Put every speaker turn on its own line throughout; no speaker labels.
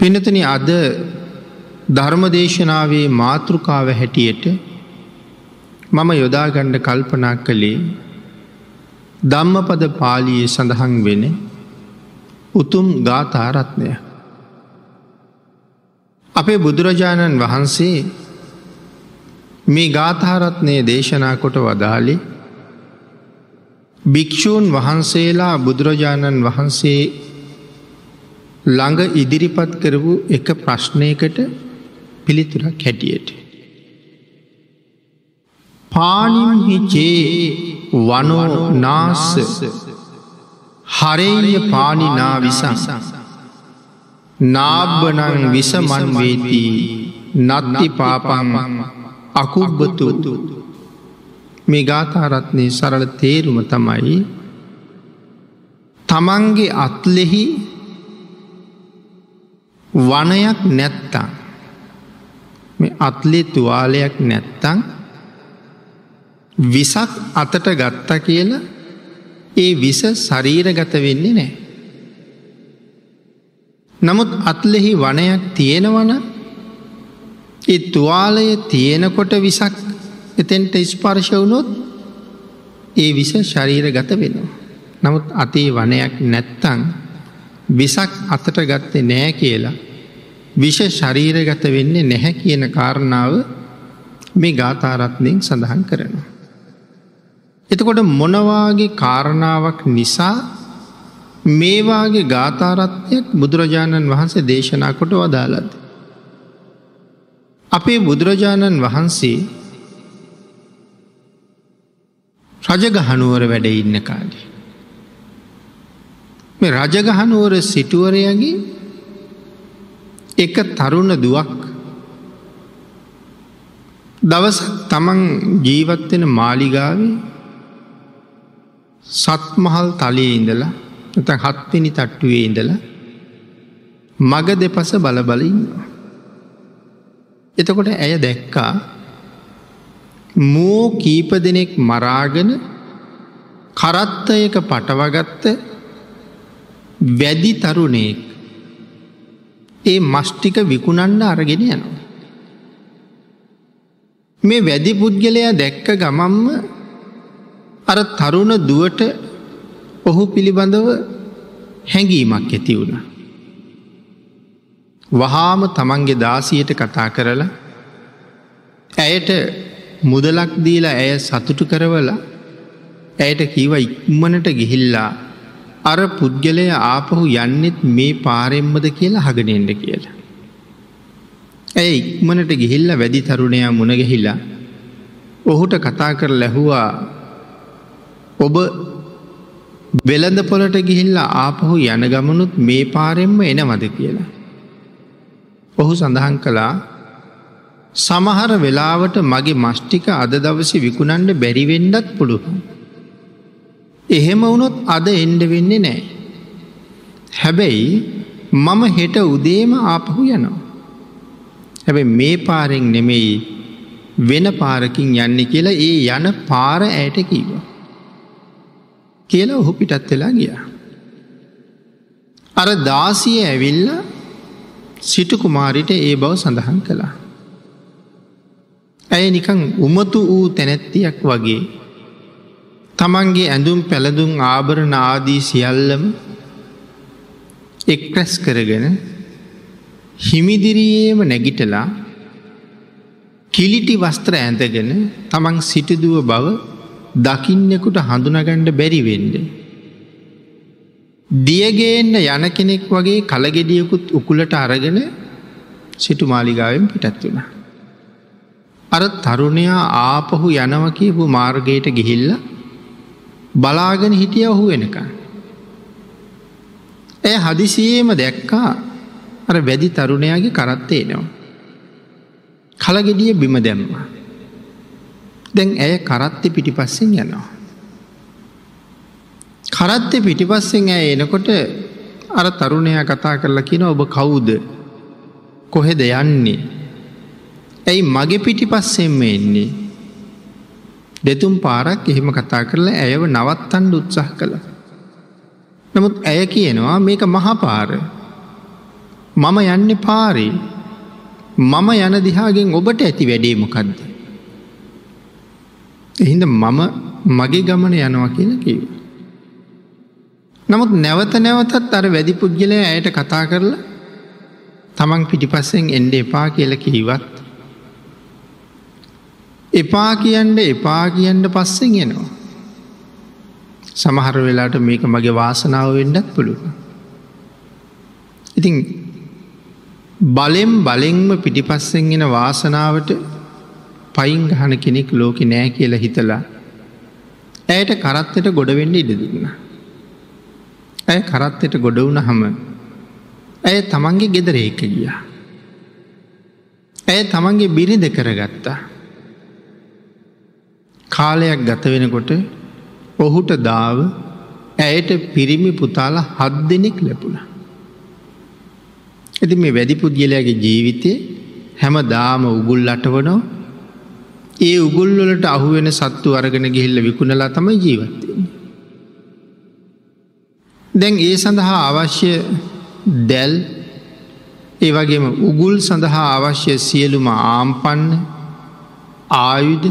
පිනතන අද ධර්මදේශනාවේ මාතෘකාව හැටියට මම යොදාගණ්ඩ කල්පනා කළේ ධම්මපද පාලියේ සඳහන් වෙන උතුම් ගාථාරත්නය. අපේ බුදුරජාණන් වහන්සේ මේ ගාථාරත්නය දේශනා කොට වදාලි භික්‍ෂූන් වහන්සේලා බුදුරජාණන් වහන්සේ ළඟ ඉදිරිපත් කරපු එක ප්‍රශ්නයකට පිළිතුරක් හැටියට. පානිහිචේ වනෝ නාස. හරේය පානිනා විසං. නාබ්බනං විසමන් වේතිී. නත්ති පාපං අකුබ්බතු. මේ ගාථාරත්නය සරල තේරුම තමයි තමන්ගේ අත්ලෙහි වනයක් නැත්තං මේ අත්ලේ තුවාලයක් නැත්තං විසක් අතට ගත්ත කියලා ඒ විස ශරීරගත වෙන්නේ නෑ. නමුත් අත්ලෙහි වනයක් තියෙනවන ඒ තුවාලය තියෙනකොට විසක් එතෙන්ට ස්පර්ශ වුණොත් ඒ විස ශරීර ගත වෙනවා. නමුත් අතේ වනයක් නැත්තං විසක් අතට ගත්තේ නෑ කියලා විෂ ශරීරගත වෙන්නේ නැහැ කියන කාරණාව මේ ගාථාරත්නයෙන් සඳහන් කරනවා. එතකොට මොනවාගේ කාරණාවක් නිසා මේවාගේ ගාථාරත්නයක් බුදුරජාණන් වහන්සේ දේශනා කොට වදාලද. අපේ බුදුරජාණන් වහන්සේ රජගහනුවර වැඩ ඉන්න කාලේ. මේ රජගහනුවර සිටුවරයගේ එක තරුණ දුවක් දවස තමන් ජීවත්වෙන මාලිගාවේ සත්මහල් තලයේ ඉඳලා එත හත්වෙනි තට්ටුවේ ඉඳලා මග දෙපස බලබලඉන්නවා. එතකොට ඇය දැක්කා මෝ කීප දෙනෙක් මරාගෙන කරත්තයක පටවගත්ත වැදි තරුණයෙක් ඒ මෂ්ටික විකුණන්න අරගෙන යනවා. මේ වැදි පුද්ගලයා දැක්ක ගමම්ම අර තරුණ දුවට ඔහු පිළිබඳව හැඟීමක් ඇති වුණ. වහාම තමන්ගේ දාසියට කතා කරලා ඇයට මුදලක් දීලා ඇය සතුටු කරවලා ඇයට කීව ඉක්මනට ගිහිල්ලා අර පුද්ගලය ආපහු යන්නෙත් මේ පාරෙම්මද කියලා හගනෙන්ඩ කියලා. ඇය ඉක්මනට ගිහිල්ල වැදි තරුණයා මුණගහිලා ඔහුට කතා කර ලැහුවා ඔබ වෙළඳ පොලට ගිහිල්ලා ආපහු යන ගමනුත් මේ පාරෙන්ම එනවද කියලා. ඔහු සඳහන් කළා සමහර වෙලාවට මගේ මෂ්ටික අද දවස විකුණන්ඩ බැරිවෙන්ඩත් පුළුවන්. එහෙම වුණොත් අද එන්ඩ වෙන්නේ නෑ. හැබැයි මම හෙට උදේම ආපහු යනවා. හැබැ මේ පාරෙන් නෙමෙයි වෙන පාරකින් යන්න කියලා ඒ යන පාර ඇයට කීව. කියලා ඔහු පිටත් වෙලා ගිය. අර දාසිය ඇවිල්ල සිටුකුමාරිට ඒ බව සඳහන් කළා. ඇය නිකං උමතු වූ තැනැත්තියක් වගේ තමන්ගේ ඇඳුම් පැළඳුම් ආභරණ ආදී සියල්ලම එක්රැස් කරගෙන හිමිදිරියේම නැගිටලා කිලිටි වස්ත්‍ර ඇඳගෙන තමන් සිටිදුව බව දකින්නෙකුට හඳුනගණ්ඩ බැරිවෙන්ඩ. දියගේන්න යන කෙනෙක් වගේ කළගෙඩියකුත් උකුලට අරගෙන සිටු මාලිගාවෙන් පිටත් වුණ. අර තරුණයා ආපහු යනව කියපු මාර්ගයට ගිහිල්ලා බලාගෙන හිටිය ඔහු වෙනක. ඇය හදිසියේම දැක්කා අර වැදි තරුණයාගේ කරත්තේ නවා. කලගෙඩිය බිම දැම්ම. දැන් ඇය කරත්ත පිටිපස්සෙන් යනවා. කරත්ත පිටිපස්සෙන් ඇය එනකොට අර තරුණයා කතා කරලා කියන ඔබ කවුද කොහෙද යන්නේ. ඇයි මගේ පිටිපස්සෙන්ම එන්නේ දෙතුම් පාරක් එහෙම කතා කරලා ඇයව නවත්තන්ඩ උත්සාහ කළ. නමුත් ඇය කියනවා මේක මහපාර මම යන්න පාරේ මම යන දිහාගෙන් ඔබට ඇති වැඩේමකක්ද. එහින්ද මම මගේ ගමන යනවා කියලා කිව. නමුත් නැවත නැවතත් අර වැඩි පුද්ගලය ඇයට කතා කරලා තමන් පිටිපස්සෙන් එන්ඩ එපා කියල කිහිවත්. එපා කියන්ට එපා කියන්න පස්සෙන් එනවා. සමහර වෙලාට මේක මගේ වාසනාව වෙන්ඩත් පුළුව. ඉතින් බලෙම් බලෙන්ම පිටිපස්සෙන් එෙන වාසනාවට පයින් ගහන කෙනෙක් ලෝක නෑ කියලා හිතලා ඇයට කරත්තට ගොඩවෙන්න ඉඩ දුන්න. ඇය කරත්තයට ගොඩ වුණ හම ඇය තමන්ගේ ගෙදර ඒක ගිය. ඇය තමන්ගේ බිරිඳ කරගත්තා. කාලයක් ගත වෙනකොට ඔහුට දාව ඇයට පිරිමි පුතාලා හත් දෙනෙක් ලැබුණ. ඇති මේ වැඩි පුද්ගලයාගේ ජීවිතය හැම දාම උගුල් අටවනෝ ඒ උගුල්වලට අහුවෙන සත්තු අරගෙන ගිහිල්ල විකුණලා තමයි ජීවත්තන්නේ. දැන් ඒ සඳහා අවශ්‍ය දැල් ඒවගේම උගුල් සඳහා අවශ්‍ය සියලුම ආම්පන්න ආයුධ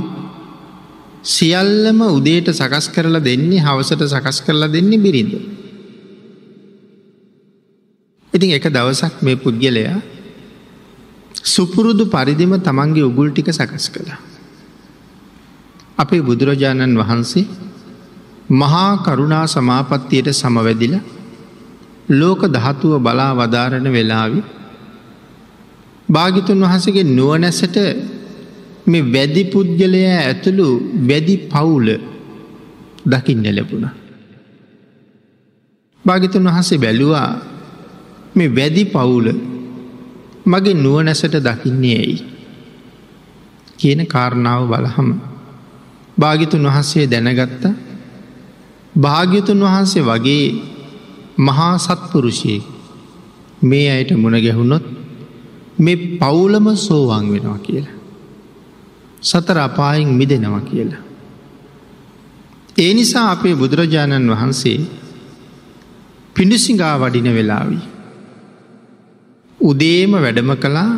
සියල්ලම උදේට සකස් කරලා දෙන්නේ හවසට සකස් කරලා දෙන්නේ බිරිඳ. ඉතින් එක දවසක් මේ පුද්ගලයා සුපුරුදු පරිදිම තමන්ගේ උගුල් ටික සකස් කළා. අපේ බුදුරජාණන් වහන්සේ මහා කරුණා සමාපත්තියට සමවැදිල ලෝක දහතුව බලා වදාරණ වෙලාවි භාගිතුන් වහසගේ නුවනැසට මේ වැදි පුද්ගලය ඇතුළු වැදි පවුල දකින්න ලැබුණ. භාගිතුන් වහසේ බැලුවා මේ වැදි පවුල මගේ නුවනැසට දකින්නේ ඇයි. කියන කාරණාව බලහම. භාගිතුන් වහන්සේ දැනගත්ත භාග්‍යතුන් වහන්සේ වගේ මහා සත්පුරුෂයේ මේ අයට මුණ ගැහුණොත් මේ පවුලම සෝවාන් වෙනවා කියලා. සතර අපායින් මිදෙනවා කියලා. ඒ නිසා අපේ බුදුරජාණන් වහන්සේ පිඩිසිංගා වඩින වෙලාවී. උදේම වැඩම කළා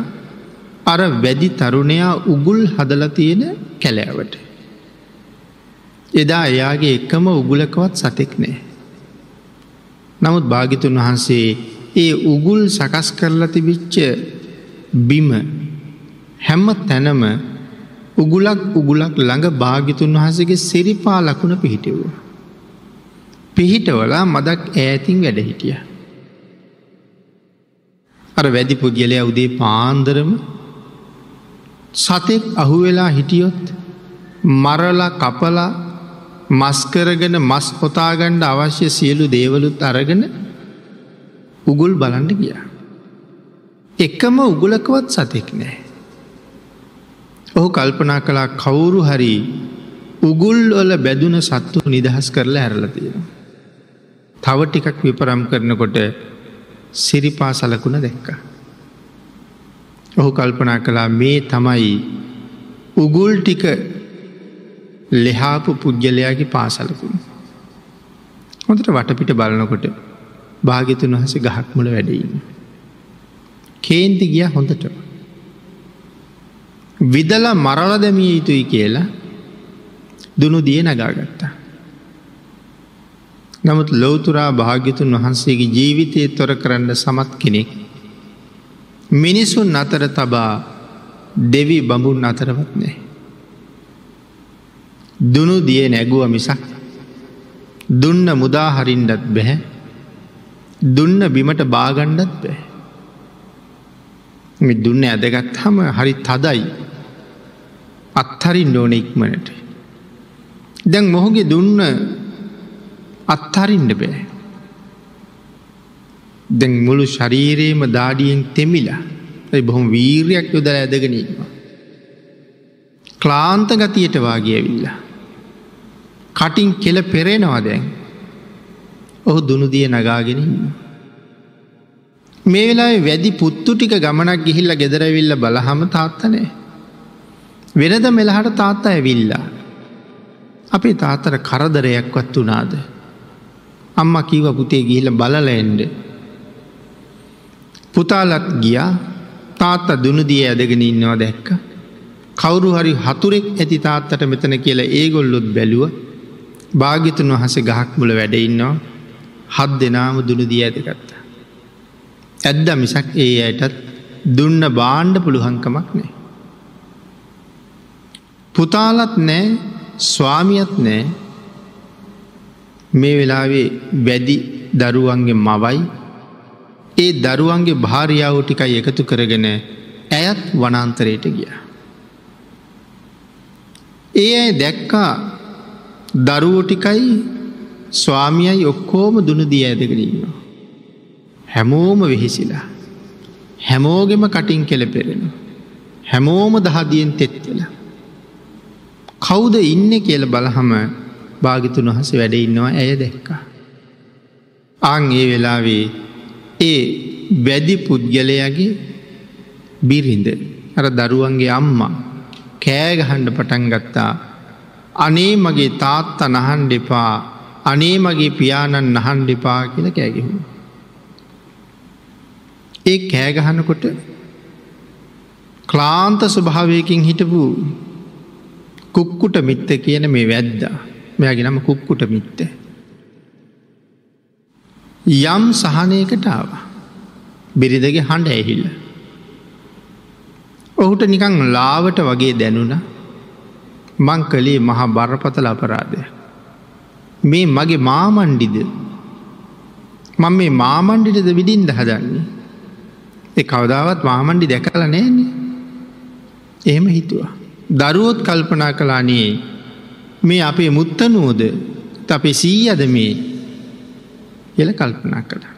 අර වැඩි තරුණයා උගුල් හදල තියෙන කැලෑවට. එදා එයාගේ එකම උගුලකවත් සතෙක් නෑ. නමුත් භාගිතුන් වහන්සේ ඒ උගුල් සකස් කරලා තිබිච්ච බිම හැම්ම තැනම උගුලක් උගුලක් ළඟ භාගිතුන් වහසගේ සිරිපා ලකුණ පිහිටවූ. පිහිටවලා මදක් ඈතින් වැඩ හිටිය. අර වැඩි පුද්ගලය උදේ පාන්දරම සතෙක් අහුවෙලා හිටියොත් මරලා කපලා මස්කරගෙන මස් පොතාගණ්ඩ අවශ්‍ය සියලු දේවලුත් අරගෙන උගුල් බලන්ඩ ගිය. එකම උගුලකවත් සතෙක් නෑ. ඔහු කල්පනා කලා කවුරු හරි උගුල් ඔල බැදුන සත්තු නිදහස් කරලා ඇරලතිය. තව ටිකක් විපරම් කරනකොට සිරිපා සලකුණ දැක්ක. ඔහු කල්පනා කලා මේ තමයි උගුල් ටික ලෙහාපු පුද්ගලයාගේ පාසලකුණ. හොඳට වටපිට බලනකොට භාගිතුන් වහස ගහක්මුල වැඩඉන්න. කේන්ති ගිය හොඳට. විදල මරල දැමිය යුතුයි කියලා දුනු දිය නගාගත්තා. නමුත් ලෝතුරා භාග්‍යතුන් වහන්සේගේ ජීවිතය තොර කරන්න සමත් කෙනෙක්. මිනිසුන් අතර තබා දෙවි බඹුන් අතරවත් නෑ. දුනු දිය නැගුව මිසක් දුන්න මුදාහරින්ඩත් බැහැ දුන්න බිමට බාගණ්ඩත් බෑ මෙ දුන්න ඇදගත් හම හරි තදයි අත්හරින් ඕන ඉක්මනට. දැන් මොහුගේ දුන්න අත්හරින්ට බෑ. දැන් මුළු ශරීරයේම දාඩියෙන් තෙමිලා බොහොම වීරයක් යොදර ඇදගෙනීම ක්ලාන්ත ගතියට වාගේ ඇවිල්ලා. කටින් කෙල පෙරෙනවා දැන්. ඔහු දුනුදිය නගාගෙනන්න. මේ වෙලා වැඩි පුත්තු ටික ගමනක් ගිහිල්ල ගෙදරවිල්ල බලහම තාත්තනෑ. වෙනද මෙලහට තාත්තා ඇවිල්ලා. අපේ තාත්තර කරදරයක්වත් වනාද. අම්ම කීව පුතේ ගිහිල බලල එන්ඩ. පුතාලත් ගියා තාත්තා දුනදිය ඇදගෙන ඉන්නවා දැක්ක. කවුරු හරි හතුරෙක් ඇති තාත්තට මෙතන කියලා ඒගොල්ලොත් බැලුව භාගිතුන් වහස ගහක් මුල වැඩඉන්නවා හත් දෙනාම දුනදී ඇදගත්තා. ඇද්ද මිසක් ඒ අයටත් දුන්න බාණ්ඩ පුළුහංකමක් නෑ. පුතාලත් නෑ ස්වාමියත් නෑ මේ වෙලාවේ වැඩි දරුවන්ගේ මවයි ඒ දරුවන්ගේ භාරියාව ටිකයි එකතු කරගෙන ඇයත් වනන්තරයට ගිය. ඒ ඇය දැක්කා දරුවටිකයි ස්වාමියයි ඔක්කෝම දුනදී ඇදකරීම. හැමෝම වෙහිසිලා. හැමෝගෙම කටින් කෙළ පෙරෙන. හැමෝම දහදියෙන් තෙත්වෙලා. කෞුද ඉන්න කියල බලහම භාගිතුන් වහස වැඩ ඉන්නවා ඇය දැක්කා. අං ඒ වෙලාවේ ඒ වැදි පුද්ගලයාගේ බිරිඳ අර දරුවන්ගේ අම්මා කෑගහන්ඩ පටන් ගත්තා අනේ මගේ තාත්තා නහන් දෙපා අනේ මගේ පියාණන් නහන් දෙපා කියල කෑගෙහු. ඒ කෑගහනකොට ක්ලාන්ත ස්වභාවයකින් හිටපු කුක්කුට මිත්ත කියන මේ වැද්දා මෙයාගේ නම කුක්කුට මිත්ත. යම් සහනයකටාව බිරිදගේ හඬ ඇහිල්ල. ඔහුට නිකං ලාවට වගේ දැනුන මං කළේ මහා බරපතල අපරාධය. මේ මගේ මාමණ්ඩිද මං මේ මාමණ්ඩිටද විඩින්ද හදන්නේ. ඒ කවදාවත් මාමණ්ඩි දැකල නෑන්නේ. එහෙම හිතුවා. දරුවොත් කල්පනා කලානේ මේ අපේ මුත්තනුවෝද අපේ සීයද මේ එල කල්පනා කළා.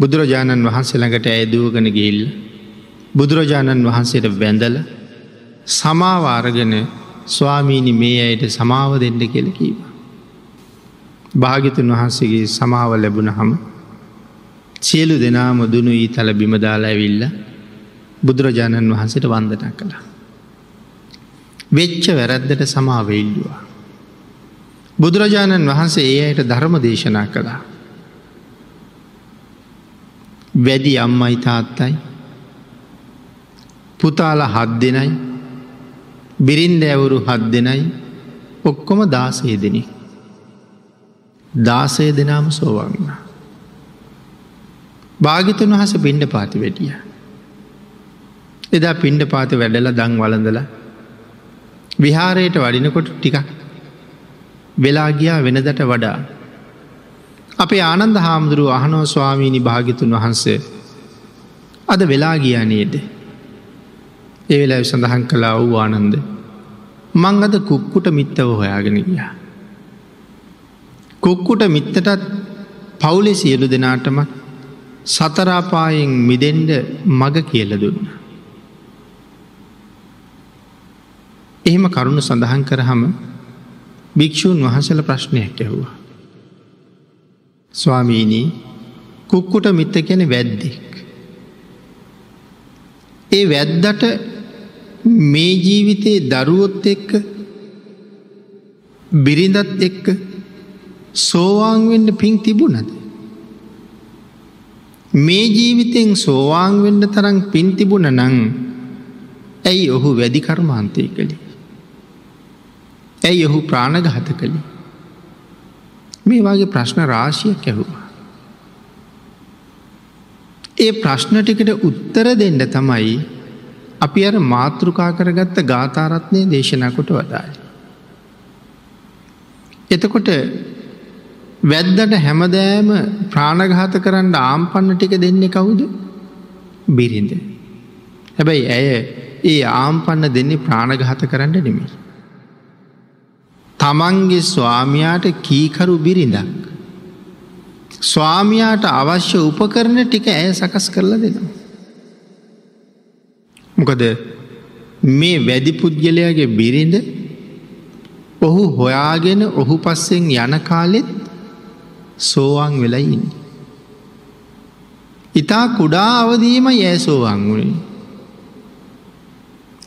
බුදුරජාණන් වහන්සේ ළඟට ඇදූගන ගිල්ල බුදුරජාණන් වහන්සේට වැඳල සමාවාරගෙන ස්වාමීණි මේ අයට සමාව දෙන්න කෙල කීව. භාගිතුන් වහන්සේගේ සමාව ලැබුණ හම සියලු දෙනාම දුනු ඊ තල බිමදාලා ඇවිල්ල බුදුරජාණන් වහන්සට වන්දනා කළා. වෙච්ච වැරැද්දට සමාවඉල්ලවා. බුදුරජාණන් වහන්සේ ඒ අයට ධර්ම දේශනා කළා. වැඩි අම්මයි තාත්තයි පුතාල හත් දෙනයි බිරින්ද ඇවුරු හත් දෙනයි ඔක්කොම දාසය දෙනෙ. දාසය දෙනාම සෝවන්න. භාගිතන් වහස පිණ්ඩ පාති වැඩිය. එදා පිණ්ඩ පාති වැඩල දං වලඳල විහාරයට වඩිනකොට ටිකක් වෙලා ගියා වෙනදට වඩා. අපේ ආනන්ද හාමුදුරුව අහනෝ ස්වාමීණි භාගිතුන් වහන්සේ අද වෙලා ගියා නේද. ඒ වෙලා සඳහන් කලා වූ ආනන්ද. මං අද කුක්කුට මිත්තව හොයාගෙන ගියා. කුක්කුට මිත්තටත් පවුලෙ සියලු දෙනාටම සතරාපායෙන් මිදෙන්ඩ මග කියල දුන්න. එහෙම කරුණු සඳහන් කරහම භික්‍ෂූන් වහසල ප්‍රශ්නයක් ඇහුවා. ස්වාමීනී කුක්කුට මිත්ත කෙන වැද්දෙක්. ඒ වැද්දට මේ ජීවිතයේ දරුවොත් එක්ක බිරිඳත් එක්ක සෝවාන්වෙන්න පින් තිබුණද. මේ ජීවිතෙන් සෝවාන්වෙන්න තරම් පින් තිබුණ නං ඇයි ඔහු වැඩි කර්මාන්තය කළේ. ඇයි ඔහු ප්‍රාණගහත කළේ. මේ වගේ ප්‍රශ්න රාශියක් ඇහුවා. ඒ ප්‍රශ්න ටිකට උත්තර දෙන්න තමයි අපි අර මාතෘකා කරගත්ත ගාථාරත්නය දේශනකොට වදායි. එතකොට වැද්දට හැමදෑම ප්‍රාණඝාත කරන්න ආම්පන්න ටික දෙන්නේ කවුද බිරිඳ. හැබැයි ඇය ඒ ආම්පන්න දෙන්නේ ප්‍රාණඝාත කරන්න නෙමේ. තමන්ගේ ස්වාමයාට කීකරු බිරිඳක්. ස්වාමයාට අවශ්‍ය උපකරන ටික ඇය සකස් කරලා දෙනවා. මොකද මේ වැඩි පුද්ගලයාගේ බිරිඳ ඔහු හොයාගෙන ඔහු පස්සෙන් යන කාලෙත් සෝවාන් වෙලයින්න. ඉතා කුඩා අවදීම යෑ සෝවාන් වුණේ.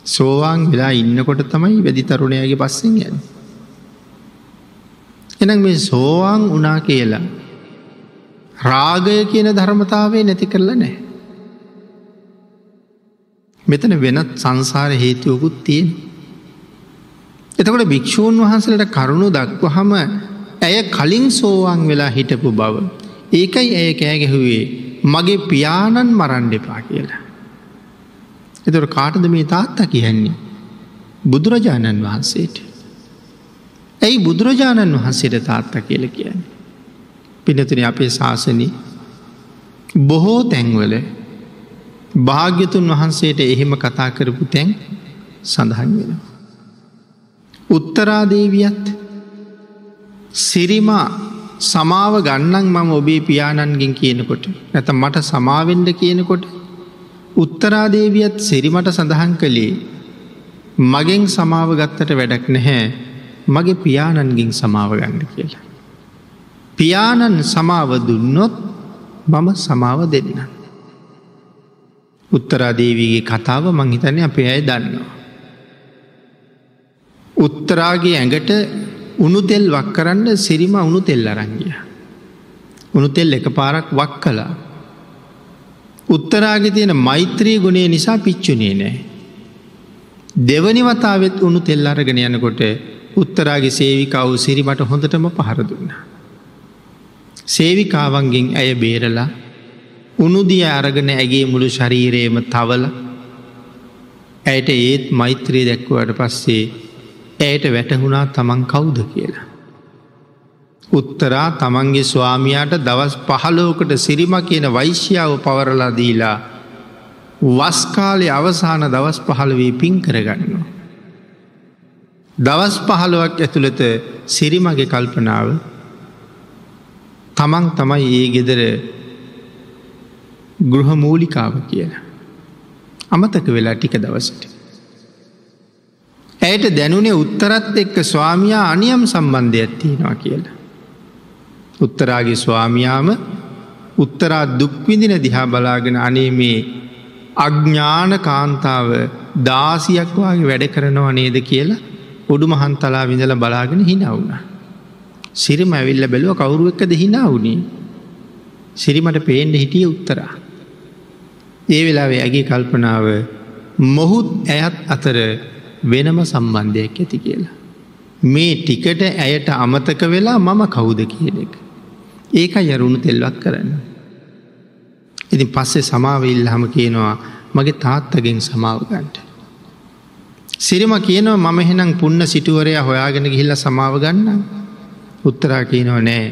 සෝවාන් වෙලා ඉන්නකොට තමයි වැඩි තරුණයගේ පස්සෙන් යන්න. එනම් මේ සෝවාන් වනා කියලා රාගය කියන ධර්මතාවේ නැති කරලා නෑ. මෙතන වෙනත් සංසාර හේතුවකුත් තියෙන. එතකොට භික්‍ෂූන් වහන්සලට කරුණු දක්ව හම ඇය කලින් සෝවන් වෙලා හිටපු බව. ඒකයි ඇය කෑගැහුවේ මගේ පියාණන් මරන්්ඩෙපා කියලා. එතොට කාටද මේ තාත්තා කියන්නේ. බුදුරජාණන් වහන්සේට. ඇයි බුදුරජාණන් වහන්සේට තාත්තා කියල කියන්නේ. පිනතුන අපේ ශාසනී බොහෝ තැන්වල භාග්‍යතුන් වහන්සේට එහෙම කතා කරපු තැන් සඳහන් වෙන. උත්තරාදේවියත් සිරිමා සමාව ගන්නන් මම ඔබේ පියාණන්ගෙන් කියනකොට නැත මට සමාවෙන්ඩ කියනකොට උත්තරාදේවියත් සිරිමට සඳහන් කළේ මගෙන් සමාව ගත්තට වැඩක් නැහැ මගේ පියාණන්ගින් සමාව ගන්න කියලා. පියාණන් සමාව දුන්නොත් මම සමාව දෙන්න. උත්තරාදේවීගේ කතාව මංහිතනය අපේ අය දන්නවා. උත්තරාගේ ඇඟට උනු තෙල් වක් කරන්න සිරිම උුණු තෙල් අරංගිය. උුණු තෙල් එක පාරක් වක් කලා. උත්තරාගේ තියෙන මෛත්‍රී ගුණේ නිසා පිච්චුනේ නෑ. දෙවනි වතාවත් උුණු තෙල් අරගෙන යනකොට උත්තරාගේ සේවිකාව සිරිමට හොඳටම පහරදුන්න. සේවිකාවන්ගෙන් ඇය බේරලා උනුදිය අරගෙන ඇගේ මුළු ශරීරයම තවල ඇයට ඒත් මෛත්‍රී දැක්වුවට පස්සේ ඇයට වැටහුණා තමන් කවුද කියලා. උත්තරා තමන්ගේ ස්වාමයාට දවස් පහලෝකට සිරිම කියන වෛශ්‍යාව පවරලා දීලා වස්කාලය අවසාන දවස් පහළවී පින් කරගන්නවා. දවස් පහළුවක් ඇතුළත සිරිමගේ කල්පනාව තමන් තමයි ඒ ගෙදර ගෘහමූලිකාව කියලා. අමතක වෙලා ටික දවසට. ඇයට දැනුනේ උත්තරත් එක්ක ස්වාමයා අනියම් සම්බන්ධයක් තියෙනවා කියලා. උත්තරාගේ ස්වාමියාම උත්තරා දුක්විදින දිහා බලාගෙන අනේ මේ අඥ්ඥාන කාන්තාව දාසියක් වගේ වැඩ කරනවා නේද කියලා උඩු මහන්තලා විඳල බලාගෙන හිනවුණ. සිරිම ඇවිල්ල බැලුව කවුරුව එක්කද හිනා වුණේ. සිරිමට පේන්ඩ හිටිය උත්තරා. ඒ වෙලාවේ ඇගේ කල්පනාව මොහුත් ඇයත් අතර වෙනම සම්බන්ධයක් ඇති කියලා. මේ ටිකට ඇයට අමතක වෙලා මම කවුද කියන එක. ඒක යරුණු තෙල්වත් කරන්න. ඉතින් පස්සේ සමාවඉල්ල හම කියනවා මගේ තාත්තගෙන් සමාවගන්ට. සිරිම කියනවා මම එහෙනම් පුන්න සිටුවරය හොයාගෙන ගිහිල්ල සමාව ගන්න උත්තරා කියනව නෑ.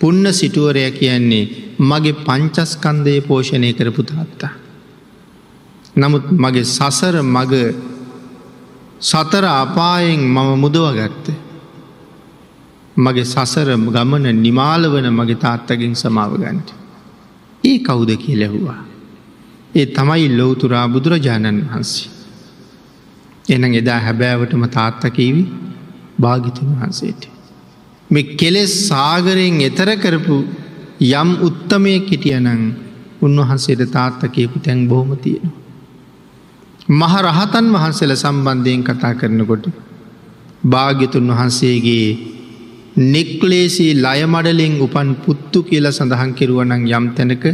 පුන්න සිටුවරය කියන්නේ මගේ පංචස්කන්දය පෝෂණය කරපු තාත්තා. නමුත් මගේ සසර මග සතර අපායෙන් මම මුදවගත්ත. මගේ සසර ගමන නිමාල වන මගේ තාත්තගෙන් සමාවගන්ට. ඒ කවුද කිය ලැහුවා. ඒ තමයි ලොවතුරා බුදුරජාණන් වහන්සේ. එන එදා හැබෑවටම තාත්තකීවි භාගිතුන් වහන්සේට. මෙ කෙලෙස් සාගරයෙන් එතර කරපු යම් උත්තමය කෙටියනං උන්වහන්සේට තාත්ත කියපු තැන් බොහොම තියෙනවා. මහ රහතන් වහන්සේල සම්බන්ධයෙන් කතා කරනකොට භාග්‍යතුන් වහන්සේගේ නෙක්ලේසී ලයමඩලෙන් උපන් පුත්තු කියල සඳහන් කෙරුවනං යම් තැනක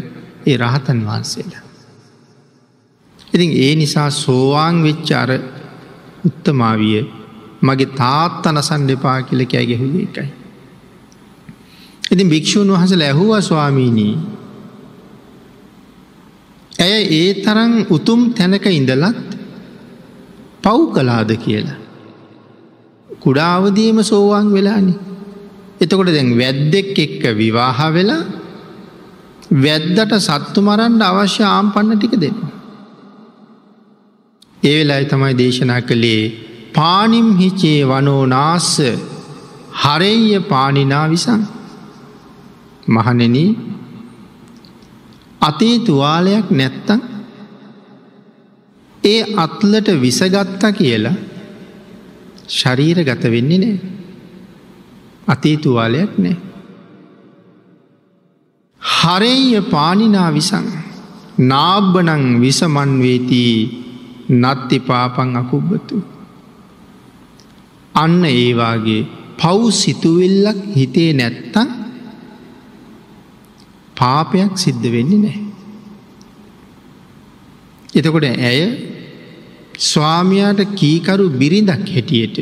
ඒ රහතන් වහන්සේලා. ඉතින් ඒ නිසා සෝවාන් වෙච්ච අර උත්තමාවිය මගේ තාත්ත නසන් දෙපා කියල කෑ ගැහුව එකයි. ඉතින් භික්‍ෂූන් වහස ලැහුවා ස්වාමීනී ඇය ඒ තරන් උතුම් තැනක ඉඳලත් පව් කලාද කියලා. කුඩාවදීම සෝවාන් වෙලානි. එතකොට දැන් වැද්දෙක් එක්ක විවාහ වෙලා වැද්දට සත්තු මරන්ඩ අවශ්‍ය ආම් පන්න ටික දෙන්න. ඒ වෙලායි තමයි දේශනා කළේ පානිම් හිචේ වනෝ නාස්ස හරෙය පානිනා විසං. මහනෙන අතේ තුවාලයක් නැත්තං ඒ අත්ලට විසගත්තා කියලා ශරීර ගත වෙන්නේ නෑ. අතේ තුවාලයක් නෑ. හරෙය පානිනා විසං. නාබ්බනං විසමන්වේතිී නත්ති පාපං අකුබ්බතු. අන්න ඒවාගේ පව් සිතුවිල්ලක් හිතේ නැත්තං පාපයක් සිද්ධ වෙන්නේ නෑ. එතකොට ඇය ස්වාමයාට කීකරු බිරිඳක් හැටියට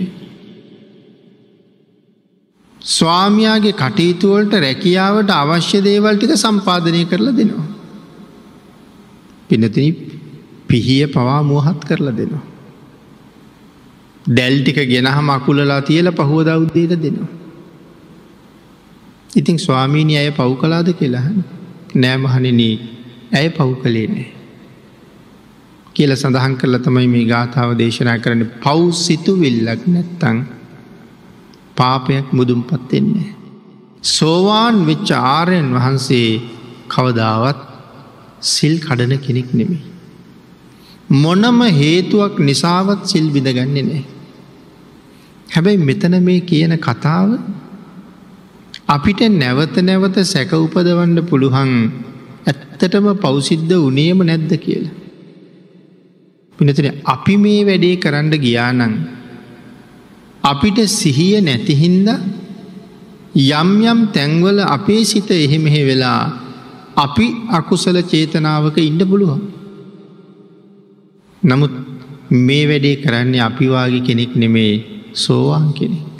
ස්වාමයාගේ කටයුතුවලට රැකියාවට අවශ්‍ය දේවල් ටික සම්පාධනය කරලා දෙනවා. පිනතින පිහිය පවා මුවහත් කරලා දෙනවා. දැල්ටික ගෙනහම අකුලලා තියල පහුව දෞද්දයට දෙනවා. ඉතිං ස්වාමීණි ඇය පව් කලාද කියලා නෑමහනිනී ඇය පව් කළේ නෑ. කියල සඳහන් කරල තමයි මේ ගාථාව දේශනා කරන පව් සිතු විල්ලක් නැත්තං පාපයක් මුදුම් පත්වෙන්නේ. සෝවාන් වෙච්ච ආරයන් වහන්සේ කවදාවත් සිල් කඩන කෙනෙක් නෙමේ. මොනම හේතුවක් නිසාවත් සිල් බිඳගන්නේ නෑ. හැබැයි මෙතන මේ කියන කතාව අපිට නැවත නැවත සැක උපදවන්න පුළුවන් ඇත්තටම පෞසිද්ධ උනේම නැද්ද කියලා. පිනතන අපි මේ වැඩේ කරන්න ගියානං අපිට සිහිය නැතිහින්ද යම් යම් තැන්වල අපේ සිත එහෙමෙහෙ වෙලා අපි අකුසල චේතනාවක ඉන්න පුළුවන්. නමුත් මේ වැඩේ කරන්නේ අපිවාගේ කෙනෙක් නෙමේ සෝවාන් කෙනෙක්.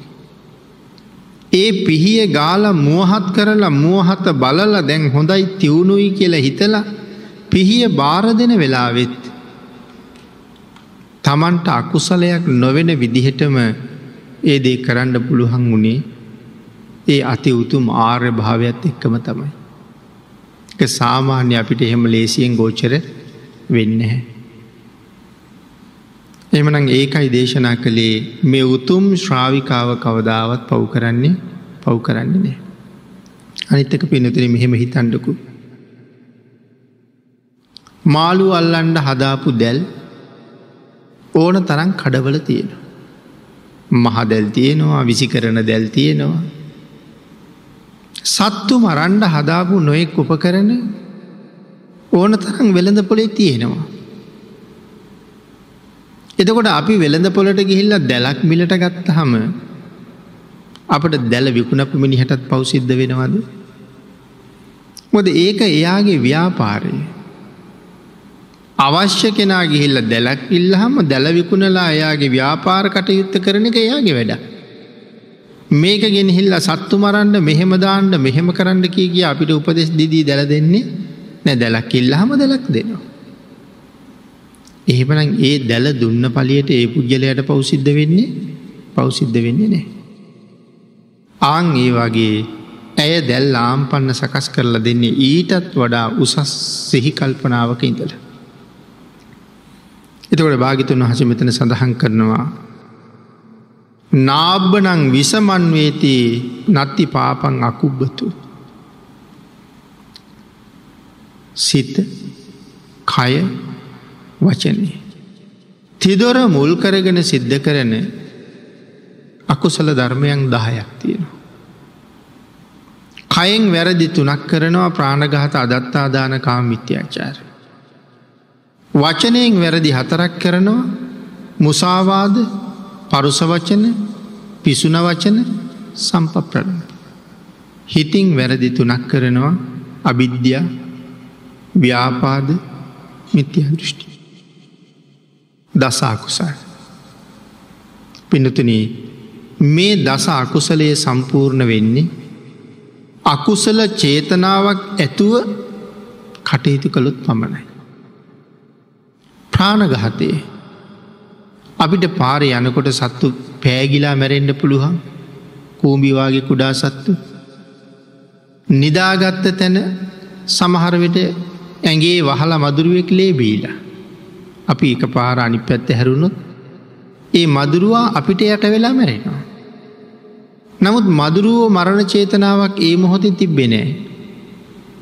ඒ පිහිය ගාල මුවහත් කරලා මුවහත බලල දැන් හොඳයි තිවුණුයි කියලා හිතලා පිහිය බාර දෙන වෙලාවෙත් තමන්ට අකුසලයක් නොවෙන විදිහටම ඒ දේ කරන්න පුළුවන් වුණේ ඒ අති උතුම් ආර්ය භාවයක් එක්කම තමයි. එක සාමාන්‍ය අපිට එහෙම ලේසියෙන් ගෝචර වෙන්න හැ. එමනං ඒකයි දේශනා කළේ මේ උතුම් ශ්‍රාවිකාව කවදාවත් පව් කරන්නේ පව් කරන්නේ නෑ. අනිත්තක පිනතුන මෙහෙම හිතන්ඩකු. මාළු අල්ලන්ඩ හදාපු දැල් ඕන තරන් කඩවල තියෙන. මහදැල් තියෙනවා විසි කරන දැල් තියෙනවා. සත්තු මරන්ඩ හදාපු නොයෙක් උපකරන ඕන තරම් වෙළඳ පොලේ තියෙනවා. එතකොට අපි වෙළඳ පොලට ගිහිල්ල දැලක් මිලට ගත්ත හම අපට දැල විකුණපු මිනිහටත් පවසිද්ධ වෙනවාද. මොද ඒක එයාගේ ව්‍යාපාරය. අවශ්‍ය කෙනා ගිහිල්ල දැලක් ඉල්ලහම දැලවිකුණලා එයාගේ ව්‍යාපාර කටයුත්ත කරන එක එයාගේ වැඩ. මේක ගෙනහිල්ල සත්තු මරන්න මෙහෙම දාන්න මෙහෙම කරන්න කිය කිය අපිට උපදෙස් දිදී දැල දෙන්නේ නැ දැලක් ඉල්ලහම දැලක් දෙනවා. එහෙමනම් ඒ දැල දුන්න පලියට ඒ පුද්ගලයට පවසිද්ධ වෙන්නේ පවසිද්ධ වෙන්නේ නෑ. ආං ඒ වගේ ඇය දැල් ආම්පන්න සකස් කරලා දෙන්නේ ඊටත් වඩා උසස් සිහි කල්පනාවක ඉඳලා. එතකොට භාගිතුන් වහස මෙතන සඳහන් කරනවා. නාබ්බනං විසමන්වේති නත්ති පාපං අකුබ්බතු. සිත කය වචනය. තිදොර මුල් කරගෙන සිද්ධ කරන අකුසල ධර්මයන් දහයක් තියෙනවා. කයෙන් වැරදි තුනක් කරනවා ප්‍රාණගහත අදත්තාදාන කාම විත්‍යාචාරය. වචනයෙන් වැරදි හතරක් කරනවා මුසාවාද පරුසවචන පිසුන වචන සම්පප්‍රණ. හිතින් වැරදි තුනක් කරනවා අවිද්‍යා ව්‍යාපාද මිත්‍යහ දෘෂ්ටි. දසාකුසල්. පිනතුන මේ දස අකුසලයේ සම්පූර්ණ වෙන්නේ අකුසල චේතනාවක් ඇතුව කටයුතු කළොත් පමණයි. ප්‍රාණගහතයේ අපිට පාර යනකොට සත්තු පෑගිලා මැරෙන්ඩ පුළුවන් කූම්බිවාගේ කුඩා සත්තු. නිදාගත්ත තැන සමහරවිට ඇගේ වහලා මදුරුවෙක් ලේබීල. අපි එක පාර අනි පැත්ත හැරුණොත් ඒ මදුරුවා අපිට යට වෙලා මැරෙනවා. නමුත් මදුරුවෝ මරණ චේතනාවක් ඒ මොහොතින් තිබ්බෙනෑ.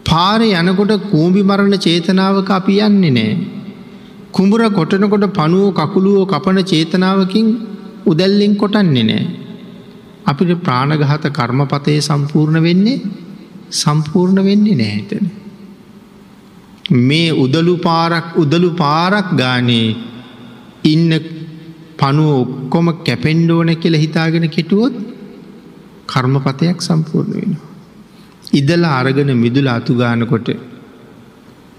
පාර යනකොට කූම්බි මරණ චේතනාවක අපි යන්නේ නෑ. කුඹුර කොටනකොට පනුවෝ කකුළුවෝ කපන චේතනාවකින් උදැල්ලෙන් කොටන්නේ නෑ. අපිට ප්‍රාණගහත කර්මපතය සම්පූර්ණ වෙන්නේ සම්පූර්ණ වෙන්නේ නෑතන. මේ උදලු පාරක් උදලු පාරක් ගානේ ඉන්න පනුව ඔක්කොම කැපෙන්ඩෝන කියල හිතාගෙන කෙටුවොත් කර්මපතයක් සම්පූර්ණ වෙනවා. ඉදල අරගෙන මිදුල අතුගානකොට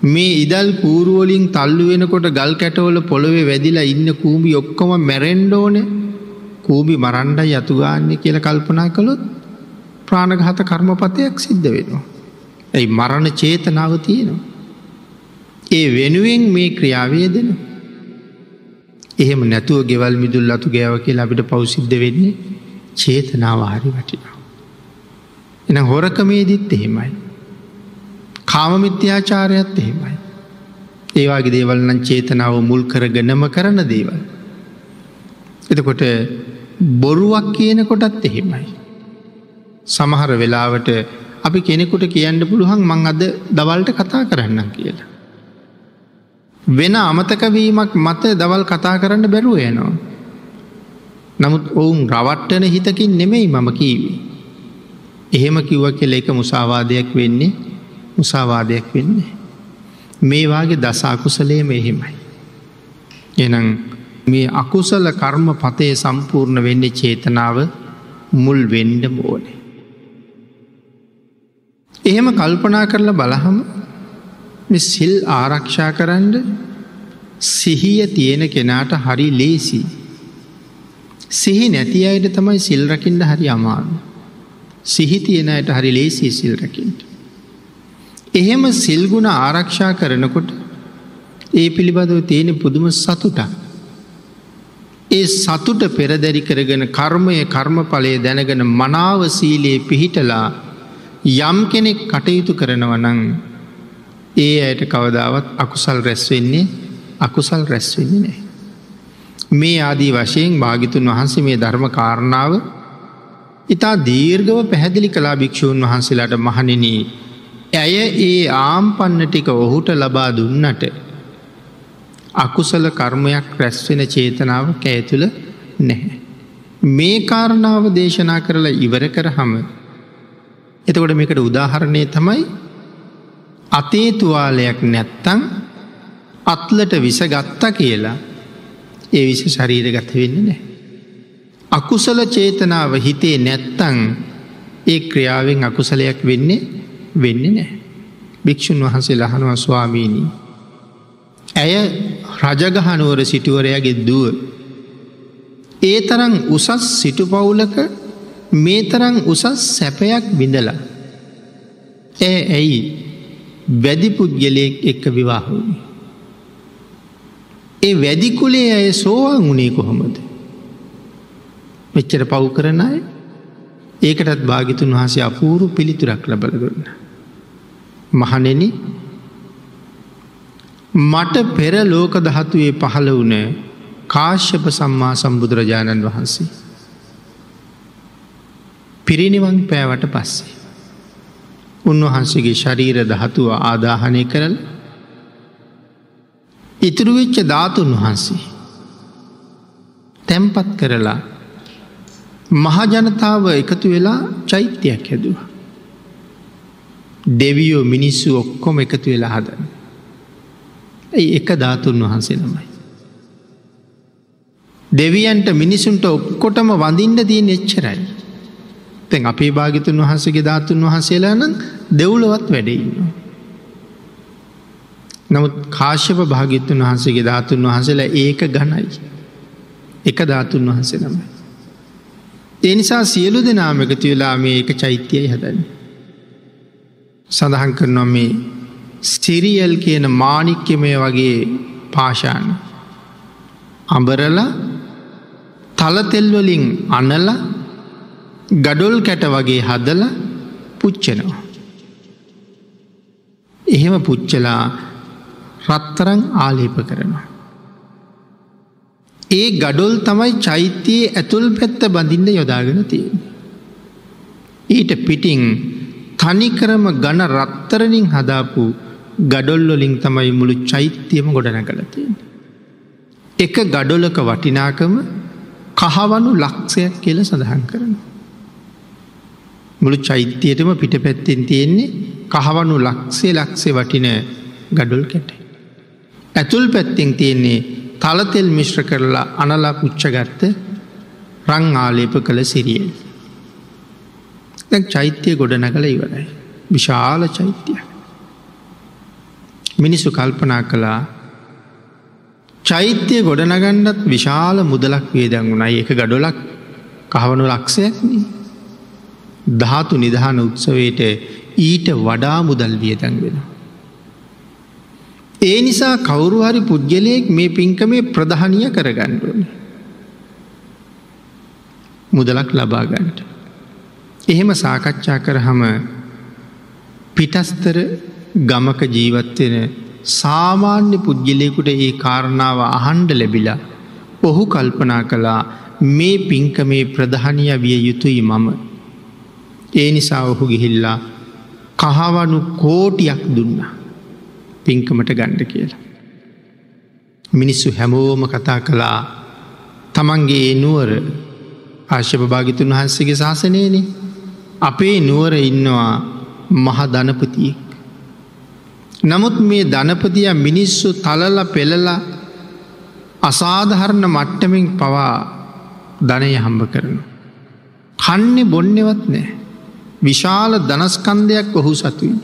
මේ ඉදල් පූරුවලින් තල්ලු වෙනකොට ගල් කැටවල පොළොවේ වැදිලා ඉන්න කූබි ඔක්කොම මැරෙන්ඩෝන කූබි මරණ්ඩයි යතුගාන්නේ කියල කල්පනා කළොත් ප්‍රාණගහත කර්මපතයක් සිද්ධ වෙනවා. ඇයි මරණ චේතනාව තියෙනවා. ඒ වෙනුවෙන් මේ ක්‍රියාවේදන එහෙම නැතුව ගෙවල් මිදුල් අතු ගෑව කියලා අපිට පෞසිද්ධ වෙන්නේ චේතනාව හරි වටිනා. එන හොරකමේදිත් එහෙමයි. කාමමිත්‍යාචාරයත් එහෙමයි. ඒවාගේ දේවල්නම් චේතනාව මුල් කරගනම කරන දේවල්. එතකොට බොරුවක් කියනකොටත් එහෙමයි. සමහර වෙලාවට අපි කෙනෙකුට කියන්න පුළුවන් මං අද දවල්ට කතා කරන්න කියලා. වෙන අමතකවීමක් මත දවල් කතා කරන්න බැරුව යනවා. නමුත් ඔවුන් රවට්ටන හිතකින් නෙමෙයි මම කීවී. එහෙම කිව්ව කෙල එක මුසාවාදයක් වෙන්නේ මුසාවාදයක් වෙන්නේ. මේවාගේ දසාකුසලේම එහෙමයි. එනම් මේ අකුසල කර්ම පතය සම්පූර්ණ වෙන්නේ චේතනාව මුල් වෙන්ඩ ඕනේ. එහෙම කල්පනා කරලා බලහම සිල් ආරක්ෂා කරන්න සිහිය තියෙන කෙනාට හරි ලේසි. සිහි නැති අයට තමයි සිල්රකින්ට හරි අමාරු. සිහි තියෙන අයට හරි ලේසි සිල්රකින්ට. එහෙම සිල්ගුණ ආරක්ෂා කරනකොට ඒ පිළිබඳව තියෙන පුදුම සතුටක්. ඒ සතුට පෙරදැරි කරගෙන කර්මය කර්මඵලය දැනගෙන මනාව සීලයේ පිහිටලා යම් කෙනෙක් කටයුතු කරනවනං ඒ අයට කවදාවත් අකුසල් රැස්වෙන්නේ අකුසල් රැස්වෙන්නේ නෑ. මේ ආදී වශයෙන් භාගිතුන් වහන්සේ මේ ධර්ම කාරණාව ඉතා දීර්ගව පැහැදිලි කලා භික්‍ෂූන් වහන්සේලාට මහනිනී ඇය ඒ ආම්පන්න ටික ඔහුට ලබා දුන්නට අකුසල කර්මයක් රැස්වෙන චේතනාව කෑතුළ නැහැ. මේ කාරණාව දේශනා කරලා ඉවර කර හම එතකොට මේකට උදාහරණය තමයි අතේ තුවාලයක් නැත්තං අත්ලට විස ගත්තා කියලා ඒ විස ශරීර ගත වෙන්න නෑ. අකුසල චේතනාව හිතේ නැත්තං ඒ ක්‍රියාවෙන් අකුසලයක් වෙන්නේ වෙන්න නෑ. භික්‍ෂූන් වහන්සේ ලහනවා ස්වාමීණී. ඇය රජගහනුවර සිටුවරයගේ දුව. ඒ තරං උසස් සිටු පවුලක මේ තරං උසස් සැපයක් බිඳලා. ඇ ඇයි වැදි පුද්ගලයෙක් එක්ක විවාහෝනි. ඒ වැදිකුලේ ඇය සෝවාන් වුණේ කොහොමද. මෙච්චර පව් කරන අය ඒකටත් භාගිතුන් වහසේ අපූරු පිළිතුරක් ලබල දුන්න. මහනෙන මට පෙර ලෝක දහතුවේ පහළ වුණ කාශ්‍යප සම්මා සම්බුදුරජාණන් වහන්සේ. පිරිනිවන් පෑවට පස්සේ. උන්වහන්සේගේ ශරීර දහතුව ආදාහනය කරල ඉතුරුවෙච්ච ධාතුන් වහන්සේ. තැම්පත් කරලා මහජනතාව එකතු වෙලා චෛත්‍යයක් හැදුව. දෙවියෝ මිනිස්සු ඔක්කොම එකතු වෙලා හදන. ඇයි එක ධාතුන් වහන්සේ නමයි. දෙවියන්ට මිනිසුන්ට ඔක්කොටම වඳින්ට තියෙන් එච්චරයි. තැන් අපේ භාගිතුන් වහන්සගේ ධාතුන් වහන්සේලා නම් දෙව්ලවත් වැඩඉන්න. නමුත් කාශ්‍යප භාගිත්තුන් වහන්සේගේ ධාතුන් වහන්සේලා ඒක ගණයි. එක ධාතුන් වහන්සේ නමයි. එනිසා සියලු දෙනාමකති වෙලා මේ එක චෛත්‍යයයි හදන්න. සඳහන් කරනවා මේ ස්ටිරියල් කියන මානික්‍යමය වගේ පාෂාන. අඹරල තලතෙල්වලින් අනල ගඩොල් කැට වගේ හදල පුච්චනවා. එහෙම පුච්චලා රත්තරං ආලේප කරනවා. ඒ ගඩොල් තමයි චෛත්‍යයේ ඇතුල් පැත්ත බඳින්න යොදාගෙන තියෙන. ඊට පිටිං තනිකරම ගණ රත්තරනින් හදාපු ගඩොල්ලොලින් තමයි මුළු චෛත්‍යයම ගොඩන කළතියෙන්. එක ගඩොලක වටිනාකම කහවනු ලක්ෂයක් කියල සඳහන් කරනවා. මුළු චෛත්‍යයටම පිට පැත්තෙන් තියෙන්නේ කහවනු ලක්සේ ලක්සේ වටින ගඩොල් කැට. ඇතුල් පැත්තිෙන් තියෙන්නේ තලතෙල් මිශ්‍ර කරලා අනලා පුච්චගත්ත රං ආලේප කළ සිරියෙන්. දැ චෛත්‍යය ගොඩ නැකළ ඉවරයි. විශාල චෛත්‍යය. මිනිස්සු කල්පනා කළා චෛත්‍යය ගොඩනගන්නත් විශාල මුදලක් වේදන් වුණයි එක ගඩොලක් කහවනු ලක්ෂයක්න ධාතු නිධාන උත්සවයට ඊට වඩා මුදල් වියදැන් වෙන. ඒ නිසා කවුරුහරි පුද්ගලයෙක් මේ පින්කමේ ප්‍රධානිය කරගණ්ඩුවන. මුදලක් ලබාගන්නට. එහෙම සාකච්ඡා කරහම පිටස්තර ගමක ජීවත්වෙන සාමාන්‍ය පුද්ගලයකුට ඒ කාරණාව අහන්ඩ ලැබිලා ඔහු කල්පනා කළා මේ පින්කමේ ප්‍රධානිය විය යුතුයි මම. ඒ නිසා ඔහු ගිහිල්ලා කහවනු කෝටියක් දුන්න පින්කමට ගණ්ඩ කියලා. මිනිස්සු හැමෝම කතා කළා තමන්ගේ නුවර ආශ්‍යප භාගිතුන් වහන්සේගේ ශාසනයන අපේ නුවර ඉන්නවා මහ ධනපතියෙක්. නමුත් මේ ධනපතිය මිනිස්සු තලල පෙළලා අසාධහරණ මට්ටමින් පවා ධනය හම්බ කරනු. කන්නේ බොන්නෙවත් නෑ. විශාල දනස්කන්දයක් ඔහු සතුයි.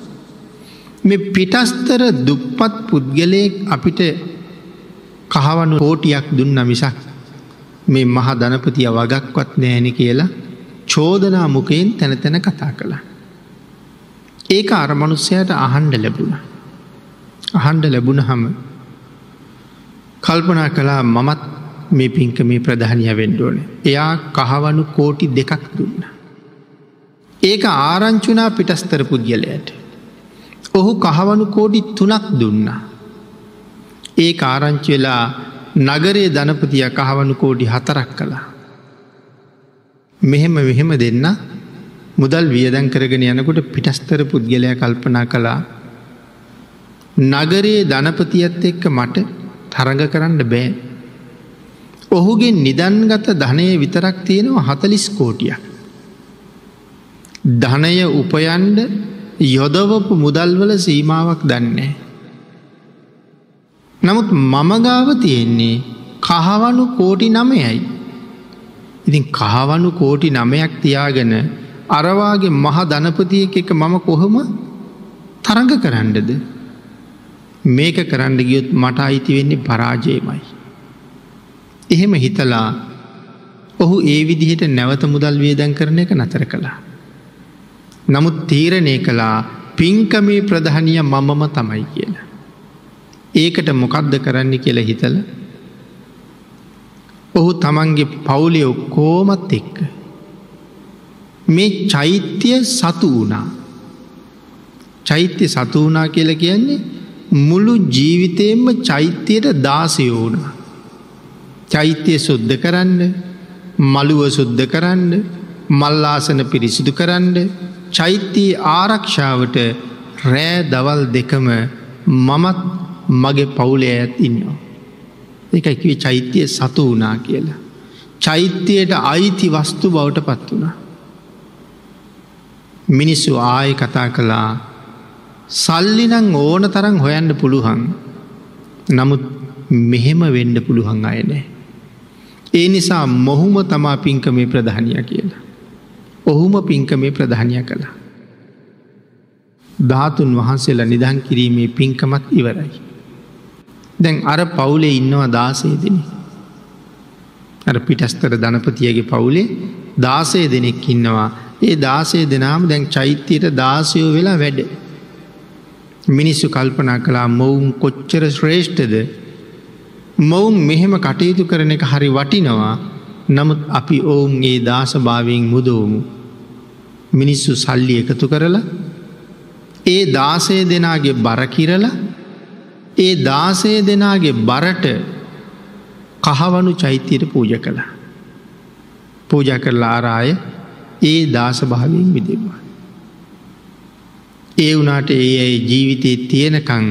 මේ පිටස්තර දුප්පත් පුද්ගලයෙක් අපිට කහවනු කෝටියක් දුන්න මිසක් මේ මහ ධනපතිය වගක්වත් නෑන කියලා චෝදනා මුකයෙන් තැන තැන කතා කළා. ඒක අරමනුස්සයට අහන්ඩ ලැබුණ. අහන්ඩ ලැබුණ හම කල්පනා කලා මමත් මේ පින්ක මේ ප්‍රධානය වෙන්ඩෝන. එයා කහවනු කෝටි දෙකක් දුන්න. ඒක ආරංචුනා පිටස්තර පුද්ගලයට. ඔහු කහවනු කෝඩි තුනක් දුන්න. ඒ ආරංචි වෙලා නගරේ ධනපතිය කහවනු කෝඩි හතරක් කළා. මෙහෙම මෙහෙම දෙන්න මුදල් වියදැන් කරගෙන යනකොට පිටස්තර පුද්ගලය කල්පනා කළා නගරයේ ධනපතියත් එක්ක මට තරඟ කරන්න බෑ. ඔහුගේ නිදන්ගත ධනය විතරක් තියෙනවා හතලිස් කෝටියක්. ධනය උපයන්ඩ යොදවපු මුදල්වල සීමාවක් දන්නේ. නමුත් මමගාව තියෙන්නේ කහවනු කෝටි නමයයි. ඉතින් කහවනු කෝටි නමයක් තියාගෙන අරවාගේ මහ ධනපතියක එක මම කොහොම තරඟ කරන්නද. මේක කරන්න ගියොත් මට අයිති වෙන්නේ පරාජයමයි. එහෙම හිතලා ඔහු ඒ විදිහට නැවත මුදල් වේදන් කරන එක නතර කළා. නමුත් තීරණය කළා පින්කමේ ප්‍රධානිය මමම තමයි කියලා. ඒකට මොකක්ද කරන්න කියල හිතල ඔහු තමන්ගේ පවුලය ඔක්කෝමත් එක්ක. මේ චෛත්‍යය සතු වුණා. චෛත්‍ය සතු වනා කියල කියන්නේ මුළු ජීවිතයෙන්ම චෛත්‍යයට දාසයෝන. චෛත්‍යය සුද්ධ කරන්න මළුව සුද්ධ කරන්න මල්ලාසන පිරිසිදු කරන්න චෛත්‍යයේ ආරක්ෂාවට රෑ දවල් දෙකම මමත් මගේ පවුලේ ඇත් ඉන්නවා. එකකිව චෛත්‍යය සතු වනා කියලා. චෛත්‍යයට අයිති වස්තු බවට පත් වුණ. මිනිස්සු ආය කතා කළා සල්ලිනං ඕන තරන් හොයන්න පුළුවන් නමුත් මෙහෙම වෙන්ඩ පුළුවන් අයනෑ. ඒ නිසා මොහුම තමා පින්කමේ ප්‍රධානය කියලා. ඔහුම පින්කමේ ප්‍රධානය කළා. ධාතුන් වහන්සේලා නිදන් කිරීමේ පින්කමත් ඉවරයි. දැන් අර පවුලේ ඉන්නවා දාසේ දෙන. අර පිටස්තර ධනපතියගේ පවුලේ දාසය දෙනෙක් ඉන්නවා ඒ දාසේ දෙනාම දැන් චෛත්‍යයට දාසයෝ වෙලා වැඩ. මිනිස්සු කල්පනා කලා මොවුන් කොච්චර ශ්‍රේෂ්ඨද මොවුන් මෙහෙම කටයුතු කරන එක හරි වටිනවා නමුත් අපි ඔවුන්ගේ දාසභාවයෙන් මුදවමු. මිනිස්සු සල්ලි එකතු කරලා ඒ දාසය දෙනාගේ බරකිරලා ඒ දාසය දෙනාගේ බරට කහවනු චෛත්‍යයට පූජ කළා. පූජ කරලා ආරාය ඒ දාසභාවයෙන් විදිවා. ඒ වනාට ඒ ඇයි ජීවිතයේ තියෙනකං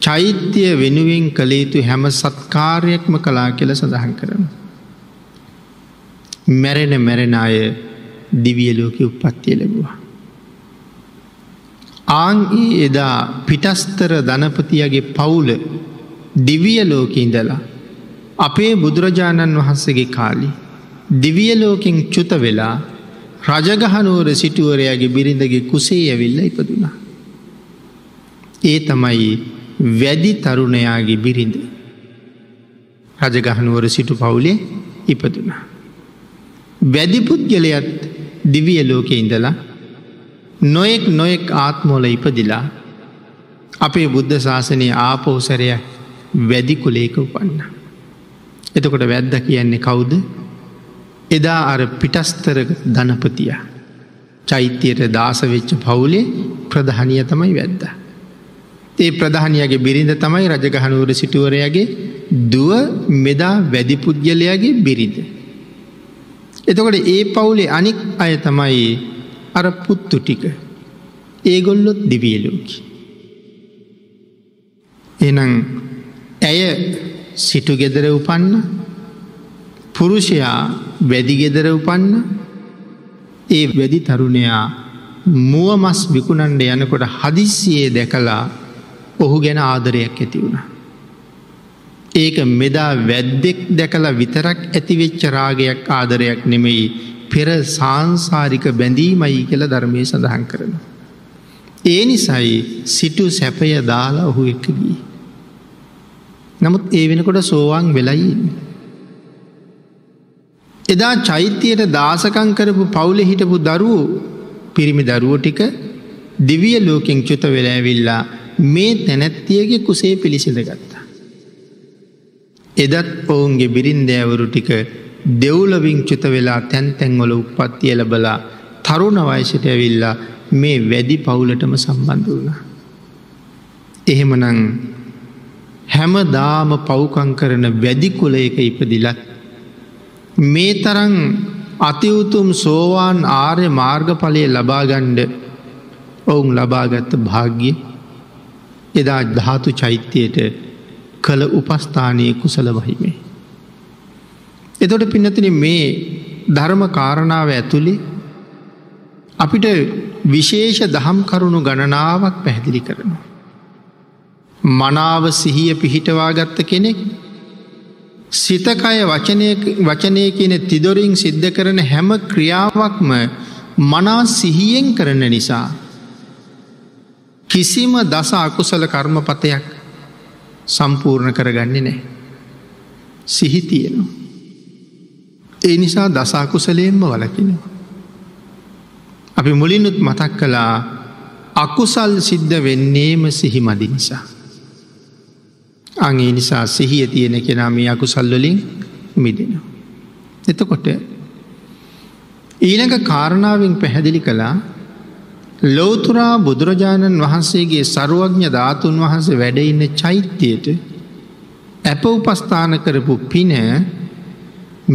චෛත්‍යය වෙනුවෙන් කළ යුතු හැම සත්කාරයක්ම කලා කියල සඳහන් කරන. මැරෙන මැරෙන අය දිවියලෝක උපත්තිය ලැබවා. ආං එදා පිටස්තර ධනපතියගේ පවුල දිවියලෝක ඉඳලා අපේ බුදුරජාණන් වහන්සේගේ කාලි දිවියලෝකෙන් චුත වෙලා රජගහනුවර සිටුවරයාගේ බිරිඳගේ කුසේ ඇවිල්ල ඉපදුනා. ඒ තමයි වැඩි තරුණයාගේ බිරිඳ. රජගහනුවර සිටු පවුලේ ඉපදුනා. වැදිපුද්ගලයත් දිවිය ලෝකෙ ඉඳලා නොයෙක් නොයෙක් ආත්මෝල ඉපදිලා අපේ බුද්ධ ශාසනය ආපෝසරයක් වැදි කුලේක උපන්න. එතකොට වැද්ද කියන්නේ කවුද එදා අර පිටස්තර ධනපතිය චෛත්‍යයට දාසවෙච්ච පවුලේ ප්‍රධානිය තමයි වැද්ද. ඒ ප්‍රධානියගේ බිරිඳ තමයි රජගහනුවර සිටුවරයගේ දුව මෙදා වැදිපුද්ගලයාගේ බිරිඳ. එතකොට ඒ පවුලේ අනික් අය තමයි අර පුත්තු ටික ඒගොල්ලොත් දිවියලෝකි. එනම් ඇය සිටු ගෙදර උපන්න පුරුෂයා වැදිගෙදර උපන්න ඒ වැදි තරුණයා මුව මස් විකුණන්ඩ යනකොට හදිස්සියේ දැකලා ඔහු ගැන ආදරයක් ඇති වුණ. ඒක මෙදා වැද්දෙක් දැකලා විතරක් ඇතිවෙච්ච රාගයක් ආදරයක් නෙමෙයි පෙර සංසාරික බැඳීමයි කියල ධර්මය සඳහන් කරන. ඒ නිසයි සිටු සැපය දාලා ඔහු එක්කගී. නමුත් ඒ වෙනකොට සෝවාන් වෙලයි. එදා චෛත්‍යයට දාසකං කරපු පවුල හිටපු දරුවෝ පිරිමි දරුවෝ ටික දිවිය ලෝකෙන් චුත වෙලෑවිල්ලා මේ තැනැත්තියගේ කුසේ පිළිසිඳ ගත්තා. එදත් ඔවුන්ගේ බිරින්දෑවරු ටික දෙව්ලවිං චුත වෙලා තැන් තැන්වල උපත්තිය ලබලා තරුණ වයසට ඇවිල්ලා මේ වැඩි පවුලටම සම්බන්ධ වුණ. එහෙමනං හැමදාම පව්කං කරන වැදිකුලයක ඉපදිලත් මේ තරන් අතිවුතුම් සෝවාන් ආර්ය මාර්ගඵලය ලබාගණ්ඩ ඔවුන් ලබාගත්ත භාග්‍ය එදා ධාතු චෛත්‍යයට කළ උපස්ථානය කුසල වහිමේ. එතොට පින්නතින මේ ධර්ම කාරණාව ඇතුළි අපිට විශේෂ දහම් කරුණු ගණනාවක් පැහැදිලි කරනවා. මනාව සිහිය පිහිටවා ගත්ත කෙනෙක් සිතකය වචනය කියන තිදොරින් සිද්ධ කරන හැම ක්‍රියාවක්ම මනා සිහියෙන් කරන නිසා. කිසිම දස අකුසල කර්මපතයක් සම්පූර්ණ කරගන්නේ නෑ. සිහිතියනවා. ඒ නිසා දසාකුසලයෙන්ම වලකිනවා. අපි මුලිනුත් මතක් කළා අකුසල් සිද්ධ වෙන්නේම සිහි මදි නිසා. අගේ නිසා සිහිය තියෙන කෙනා මේ අකුසල්වලින් මිදෙනවා. එතකොට ඊළඟ කාරණාවෙන් පැහැදිලි කළා ලෝතුරා බුදුරජාණන් වහන්සේගේ සරුවඥ ධාතුන් වහන්සේ වැඩඉන්න චෛත්‍යයට ඇප උපස්ථාන කරපු පින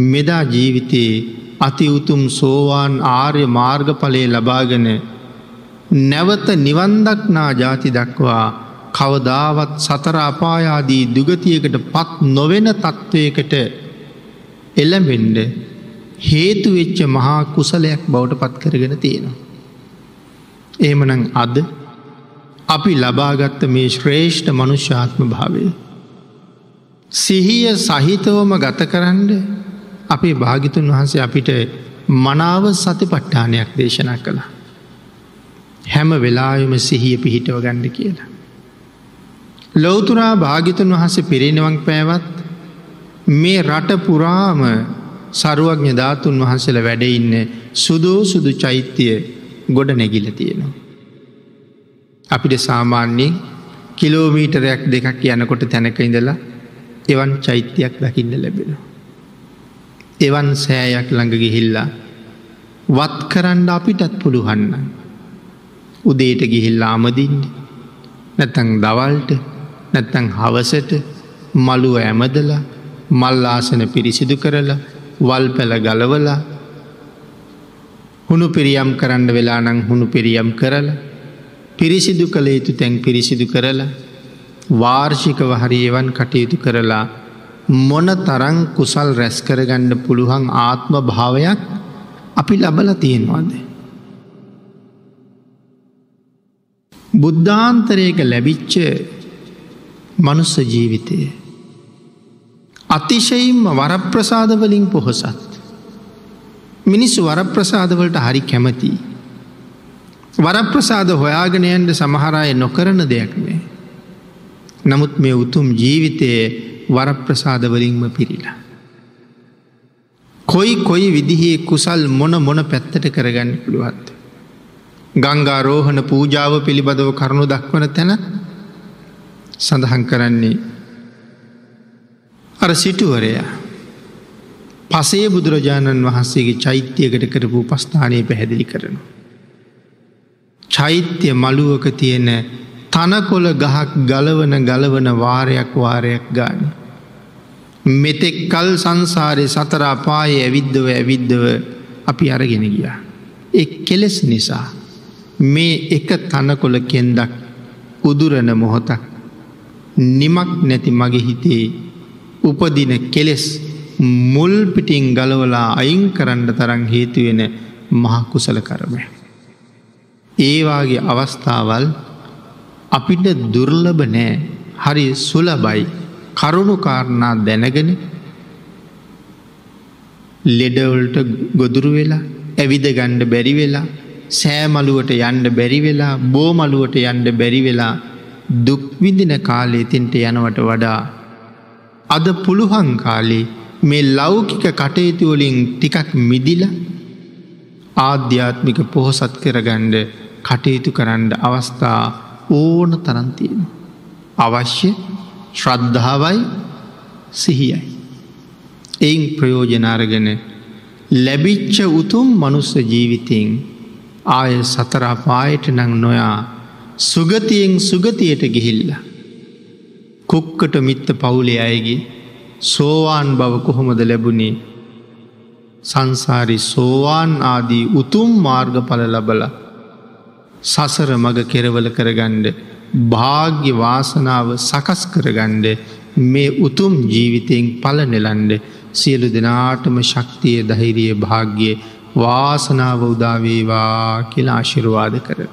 මෙදා ජීවිතයේ අති උතුම් සෝවාන් ආර්ය මාර්ගඵලය ලබාගෙන නැවත නිවන්දක්නා ජාති දක්වා කවදාවත් සතරාපායාදී දුගතියකට පත් නොවෙන තත්ත්වයකට එල්ලබෙන්ඩ හේතුවෙච්ච මහා කුසලයක් බවට පත් කරගෙන තියෙනවා. ඒමනං අද අපි ලබාගත්ත මේ ශ්‍රේෂ්ඨ මනුෂ්‍යාත්ම භාවය. සිහිය සහිතවම ගත කරන්න අපේ භාගිතුන් වහන්සේ අපිට මනාව සති පට්ඨානයක් දේශනා කළා. හැම වෙලායම සිහිය පිහිටව ගණ්ඩ කියලා. ලොවතුරා භාගිතුන් වහස පිරිනිවන් පෑවත් මේ රට පුරාම සරුවඥ ධාතුන් වහන්සල වැඩඉන්න සුදෝ සුදු චෛත්‍යය ගොඩ නැගිල තියෙනවා. අපිට සාමාන්‍යයෙන් කිලෝමීටරයක් දෙකක් යනකොට තැනක ඉඳලා එවන් චෛත්‍යයක් දකින්න ලැබෙනවා. එවන් සෑයක් ළඟ ගිහිල්ලා වත් කරන්න අපිටත් පුළුහන්න. උදේට ගිහිල්ලා අමදින්ට නැතැන් දවල්ට නැත්තැන් හවසට මළුව ඇමදලා මල්ලාසන පිරිසිදු කරලා වල් පැළ ගලවලා හුණු පිරියම් කරන්න වෙලා නං හුණු පිරියම් කරලා පිරිසිදු කළ යුතු තැන් පිරිසිදු කරලා වාර්ෂිකව හරියවන් කටයුතු කරලා මොන තරං කුසල් රැස් කරගණ්ඩ පුළුවන් ආත්ම භාවයක් අපි ලබල තියෙනවාද. බුද්ධාන්තරයක ලැබිච්ච මනුස්ස ජීවිතය. අතිශයින්ම වරප්‍රසාදවලින් පොහොසත්. මිනිස්සු වරප්‍රසාදවලට හරි කැමති. වරප්‍රසාද හොයාගෙනයන්ට සමහරය නොකරන දෙයක් මේ. නමුත් මේ උතුම් ජීවිතයේ වරප්‍රසාදවලින්ම පිරිලා. කොයි කොයි විදිහේ කුසල් මොන මොන පැත්තට කරගන්න පුළුවන්ද. ගංගා රෝහණ පූජාව පිළිබඳව කරුණු දක්වන තැන සඳහන් කරන්නේ. අර සිටුවරයා පසේ බුදුරජාණන් වහන්සේගේ චෛත්‍යයකට කරපු පස්ථානය පැහැදිලි කරන. චෛත්‍ය මළුවක තියෙන තනකොළ ගහක් ගලවන ගලවන වාරයක් වාරයක් ගාන. මෙතෙක් කල් සංසාරය සතර අපායේ ඇවිද්ධව ඇවිද්ධව අපි අරගෙන ගිය. එක් කෙලෙස් නිසා මේ එක තනකොළ කෙන්දක් උදුරන මොහොතක් නිමක් නැති මගේ හිතේ උපදින කෙලෙස් මුල් පිටිං ගලවලා අයින් කරන්න තරන් හේතුවෙන මහකුසල කරමය. ඒවාගේ අවස්ථාවල් අපිට දුර්ලභ නෑ හරි සුලබයි කරුණු කාරණා දැනගෙන ලෙඩවල්ට ගොදුරු වෙලා ඇවිද ගණ්ඩ බැරි වෙලා සෑමලුවට යන්ඩ බැරි වෙලා බෝමලුවට යන්ඩ බැරි වෙලා දුක්විදින කාලේ තින්ට යනවට වඩා අද පුළුහන් කාලේ මේ ලෞකික කටයුතුවලින් ටිකක් මිදිල ආධ්‍යාත්මික පොහොසත් කරගණ්ඩ කටයුතු කරන්න අවස්ථා ඕන තරන්තියෙන. අවශ්‍ය ශ්‍රද්ධාවයි සිහියයි. එයින් ප්‍රයෝජනාරගෙන ලැබිච්ච උතුම් මනුස්ස ජීවිතයෙන් ආය සතරාපායට නං නොයා සුගතියෙන් සුගතියට ගිහිල්ල. කුක්කට මිත්ත පවුලේ අයගේ සෝවාන් බව කොහොමද ලැබුණේ සංසාරි සෝවාන් ආදී උතුම් මාර්ගඵල ලබල සසර මග කෙරවල කරගණ්ඩ භාග්‍ය වාසනාව සකස් කරගණ්ඩ මේ උතුම් ජීවිතයෙන් පල නෙලන්ඩ සියලු දෙනාටම ශක්තිය දහිරිය භාග්‍ය වාසනාව උදාවේවා කියලා ආශිරවාද කරන.